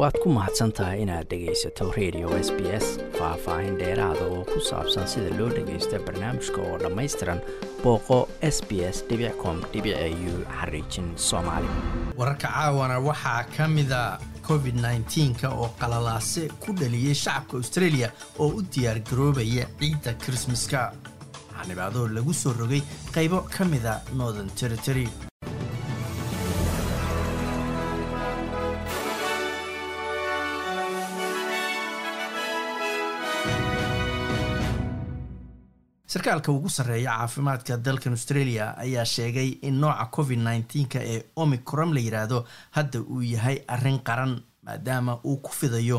waad ku mahadsan tahay inaad dhegaysato radio s b s faah-faahin dheeraada oo ku saabsan sida loo dhagaysto barnaamijka oo dhammaystiran booqo s b s com u xariijin soomaali. Wararka caawana waxaa ka mida covid nka oo qalalaase ku dhaliyey shacabka australia oo u diyaargaroobaya ciidda krismaska xanibaadoo lagu soo rogay qaybo ka mida northern territory sarkaalka ugu sarreeya caafimaadka dalkan australia ayaa sheegay in nooca covid nneteen-ka ee omicron la yidhaahdo hadda uu yahay arrin qaran maadaama uu ku fidayo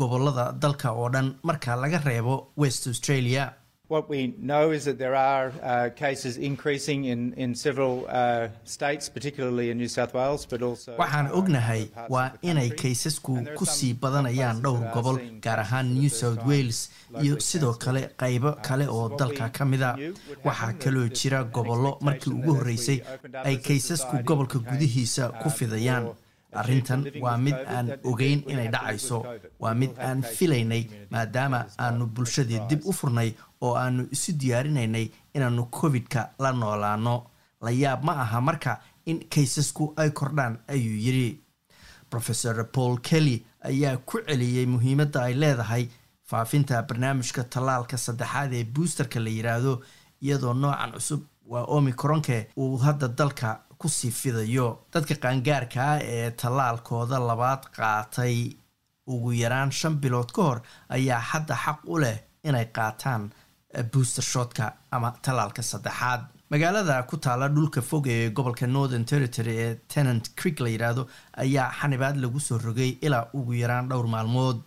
gobollada dalka oo dhan marka laga reebo west australia What we know is that there are uh, cases increasing in, in several uh, states, particularly in New South Wales, but also. waxaan ognahay waa inay kaysasku ku sii badanayaan dhowr gobol gaar ahaan new south wales iyo sidoo kale qaybo kale oo dalka ka mida waxaa kaloo jira gobollo markii ugu horreysay ay kaysasku gobolka gudihiisa ku fidayaan arrintan waa mid aan ogeyn inay dhacayso waa mid aan filaynay maadaama aanu bulshadii dib u furnay oo aanu isu diyaarinaynay inaannu covid-ka la noolaano la yaab ma aha marka in kaysasku ay kordhaan ayuu yidhi. Rofeor paul kelly ayaa ku celiyey muhiimadda ay leedahay faafinta barnaamijka tallaalka saddexaad ee boosterka la yidhaahdo iyadoo noocan cusub waa omicronke uu hadda dalka ku sii fidayo dadka qaangaarka ah ee tallaalkooda labaad qaatay ugu yaraan shan bilood ka hor ayaa hadda xaq u leh inay qaataan booster shotka ama tallaalka saddexaad. Magaalada ku taala dhulka fog ee gobolka northern territory ee tenant creek la yidhaahdo ayaa xanibaad lagu soo rogay ilaa ugu yaraan dhowr maalmood.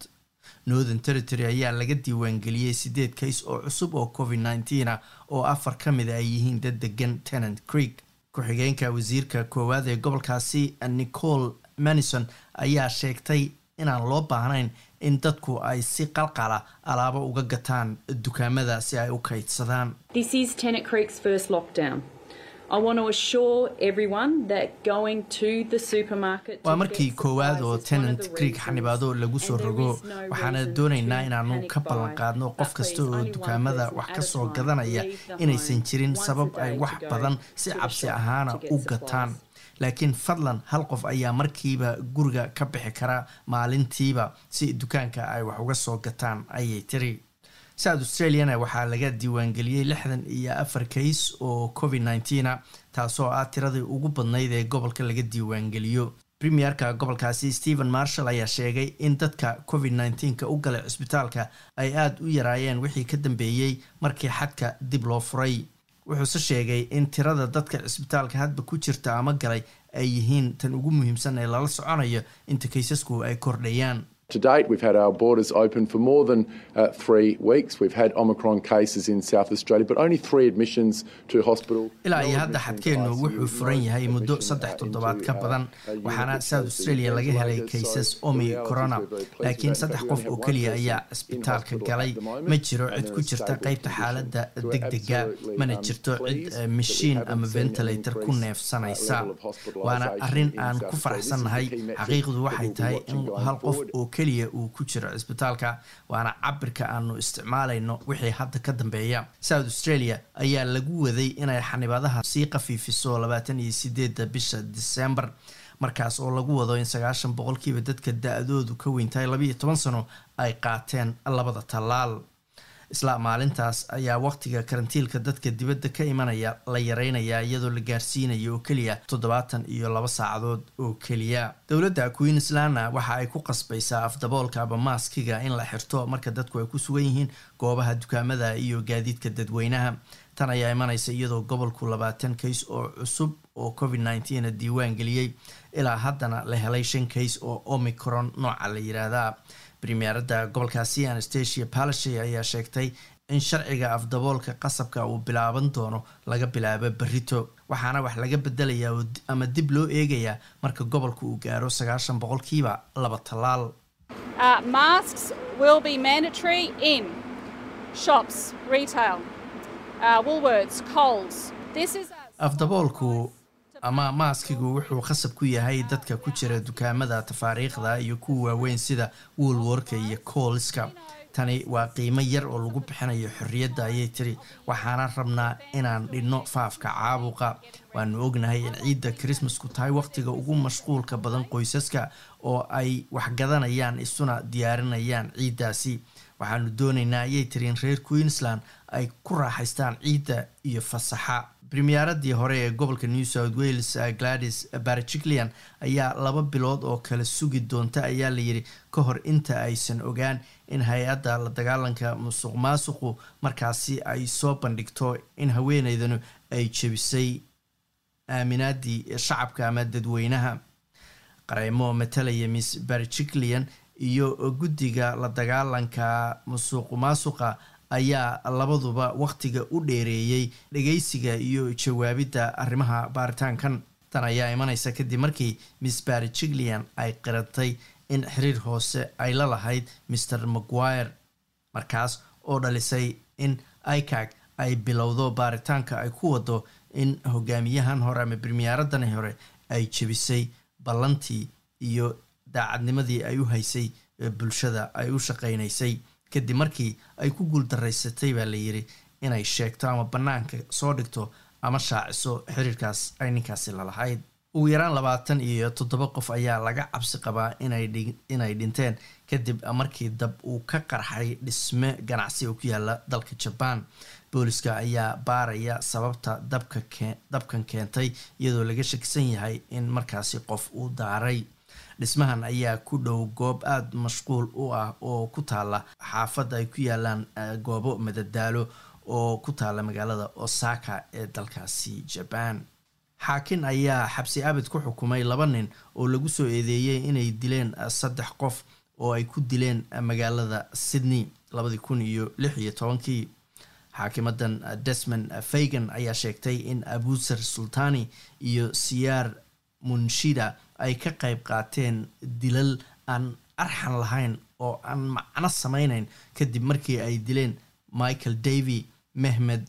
Northern territory ayaa laga diiwaangeliyey sideed kays oo cusub oo covid nneteen ah oo afar ka mida ay yihiin dad degan tenant creek ku-xigeenka wasiirka koowaad ee gobolkaasi nicole manison ayaa sheegtay inaan loo baahnayn in dadku ay si qalqala alaabo uga gataan dukaamada si ay u kaydsadaan waa markii koowaad oo tenant creek xanibaado lagu soo rogo. waxaana doonaynaa inaanu ka ballan qaadno qof kasta oo dukaamada wax ka soo gadanaya inaysan jirin sabab ay wax badan si cabsi ahaana u gataan. Laakiin fadlan hal qof ayaa markiiba guriga ka bixi kara maalintiiba si dukaanka ay wax uga soo gataan ayay tiri south australiana waxaa laga diiwaangeliyey lixdan iyo afar kays oo covid nneteen-a taasoo ah tiradii ugu badnayd ee gobolka laga diiwaangeliyo. Premierka gobolkaasi stephen marshall ayaa sheegay in dadka covid nneteen-ka u galay cisbitaalka ay aada u yaraayeen wixii ka dambeeyey markii xadka dib loo furay. Wuxuuse sheegay in tirada dadka cisbitaalka hadba ku jirta ama galay ay yihiin tan ugu muhiimsan ee lala soconayo inta kaysasku ay kordhayaan To date, we've had our borders open for more than uh, three weeks. We've had Omicron cases in South Australia, but only three admissions to hospital. ilaa iyo hadda xadkeennu wuxuu furan yahay muddo saddex toddobaad ka badan. waxaana south australia laga helay kaysas omi corona. laakiin saddex qof oo keliya ayaa cisbitaalka galay. ma jiro cid ku jirta qeybta xaaladda degdega mana jirto cid mashiin ama ventilator ku neefsanaysa. waana arrin aan ku faraxsannahay. xaqiiqdu waxay tahay in hal qof oo keliya uu ku jiro cisbitaalka waana cabirka aanu isticmaalayno wixii hadda ka dambeeya. South australia ayaa lagu waday inay xanibaadaha sii qafiifiso labaatan iyo sideedda bisha december markaas oo lagu wado in sagaashan boqolkiiba dadka da-doodu ka weyntahay labaiyo toban sano ay qaateen labada tallaal isla maalintaas ayaa waqtiga karantiilka dadka dibadda ka imanaya la yareynayaa iyadoo la gaarsiinayo oo keliya toddobaatan iyo laba saacadood oo keliya. Dowladda queenslandna waxa ay ku qasbaysaa afdaboolka aba maaskiga in la xirto marka dadku ay ku sugan yihiin goobaha dukaamada iyo gaadiidka dadweynaha. Tan ayaa imanaysa iyadoo gobolku labaatan kays oo cusub oo covid nneteen diiwaan geliyey ilaa haddana la helay shan kays oo omicron nooca la yiraahdaa premierada gobolkaasi anastasia palashay ayaa sheegtay in sharciga afdaboolka qasabka uu bilaaban doono laga bilaabo berito waxaana wax laga bedelayaa ama dib loo eegayaa marka gobolka uu gaaro sagaashan boqolkiiba laba tallaal afdaboolku ama maaskigu wuxuu khasab ku yahay dadka ku jira dukaamada tafaariikhda iyo kuwa waaweyn sida woolworka iyo coolska tani waa qiimo yar oo lagu bixinayo xorriyadda ayay tiri. Waxaana rabnaa inaan dhinno faafka caabuqa. Waanu ognahay in ciidda krismasku tahay wakhtiga ugu mashquulka badan qoysaska oo ay waxgadanayaan isuna diyaarinayaan ciiddaasi. Waxaanu doonaynaa ayay tiri in reer queensland ay ku raaxaystaan ciidda iyo fasaxa premieradii hore ee gobolka new south wales gladys barjiclian ayaa laba bilood oo kale sugi doonta ayaa layidhi ka hor inta aysan ogaan in hay'adda la dagaalanka musuq maasuqu markaasi ay soo bandhigto in haweeneydanu ay jebisay aaminaadii shacabka ama dadweynaha. Qareymo matalaya miss barjiclian iyo guddiga la dagaalanka musuq maasuqa ayaa labaduba wakhtiga u dheereeyey dhageysiga iyo jawaabidda arrimaha baaritaankan. Tan ayaa imanaysa kadib markii miss barjiclian ay qiratay in xiriir hoose ay la lahayd mr maguire markaas oo dhalisay in icag ay bilowdo baaritaanka ay ku wado in hogaamiyahan hore ama bremiyaaradani hore ay jebisay ballantii iyo daacadnimadii ay u haysay bulshada ay u shaqaynaysay kadib markii ay ku guuldaraysatay baa layidhi inay sheegto ama bannaanka soo dhigto ama shaaciso xiriirkaas ay ninkaasi lalahayd ugu yaraan labaatan iyo toddoba qof ayaa laga cabsi qabaa inay dhinteen. Kadib markii dab uu ka qarxay dhisme ganacsi oo ku yaalla dalka jabaan booliska ayaa baaraya sababta dabkan keentay iyadoo laga shakisan yahay in markaasi qof uu daaray dhismahan ayaa ku dhow goob aada mashquul u ah oo ku taala xaafadda ay ku yaalaan goobo madadaalo oo ku taala magaalada osaka ee dalkaasi jabaan xaakin ayaa xabsi abid ku xukumay laba nin oo lagu soo eedeeyey inay dileen saddex qof oo ay ku dileen magaalada sydney labadii kun iyo lix iyo tobankii. Xaakimadan desmond fagan ayaa sheegtay in abusar sultani iyo siyaar munshida ay ka qayb qaateen dilal aan arxan lahayn oo aan macno sameyneyn kadib markii ay dileen michael davy mehmed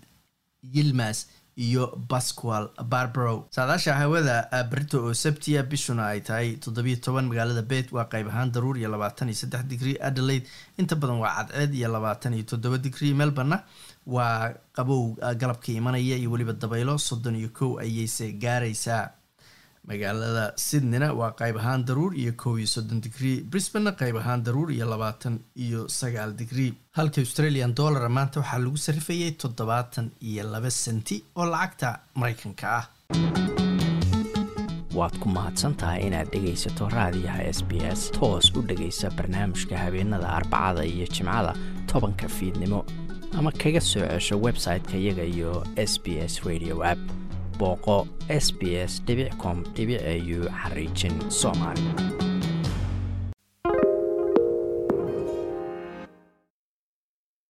yilmas iyo basqual barbaro. Saadaasha hawada brito oo sabtiya bishuna ay tahay toddobiyo toban magaalada bet waa qayb ahaan daruur iyo labaatan iyo saddex digrie adelaide. Inta badan waa cadceed iyo labaatan iyo toddoba digrie melborna waa qabow galabka imanaya iyo weliba dabaylo soddon iyo kow ayayse gaaraysaa magaalada sydneyna waa qayb ahaan daruur iyo kow iyo soddon digrie brisbanna qayb ahaan daruur iyo labaatan iyo sagaal digrie halka australian dollara maanta waxaa lagu sarifayay toddobaatan iyo laba senti oo lacagta maraykanka ah. Waad ku mahadsantahay inaad dhegaysato raadiyaha s b s toos u dhegaysa barnaamijka habeenada arbacada iyo jimcada tobanka fiidnimo ama kaga soo cesho website-ka iyaga iyo s b s radio app booqo s b s com au xariijin soomaali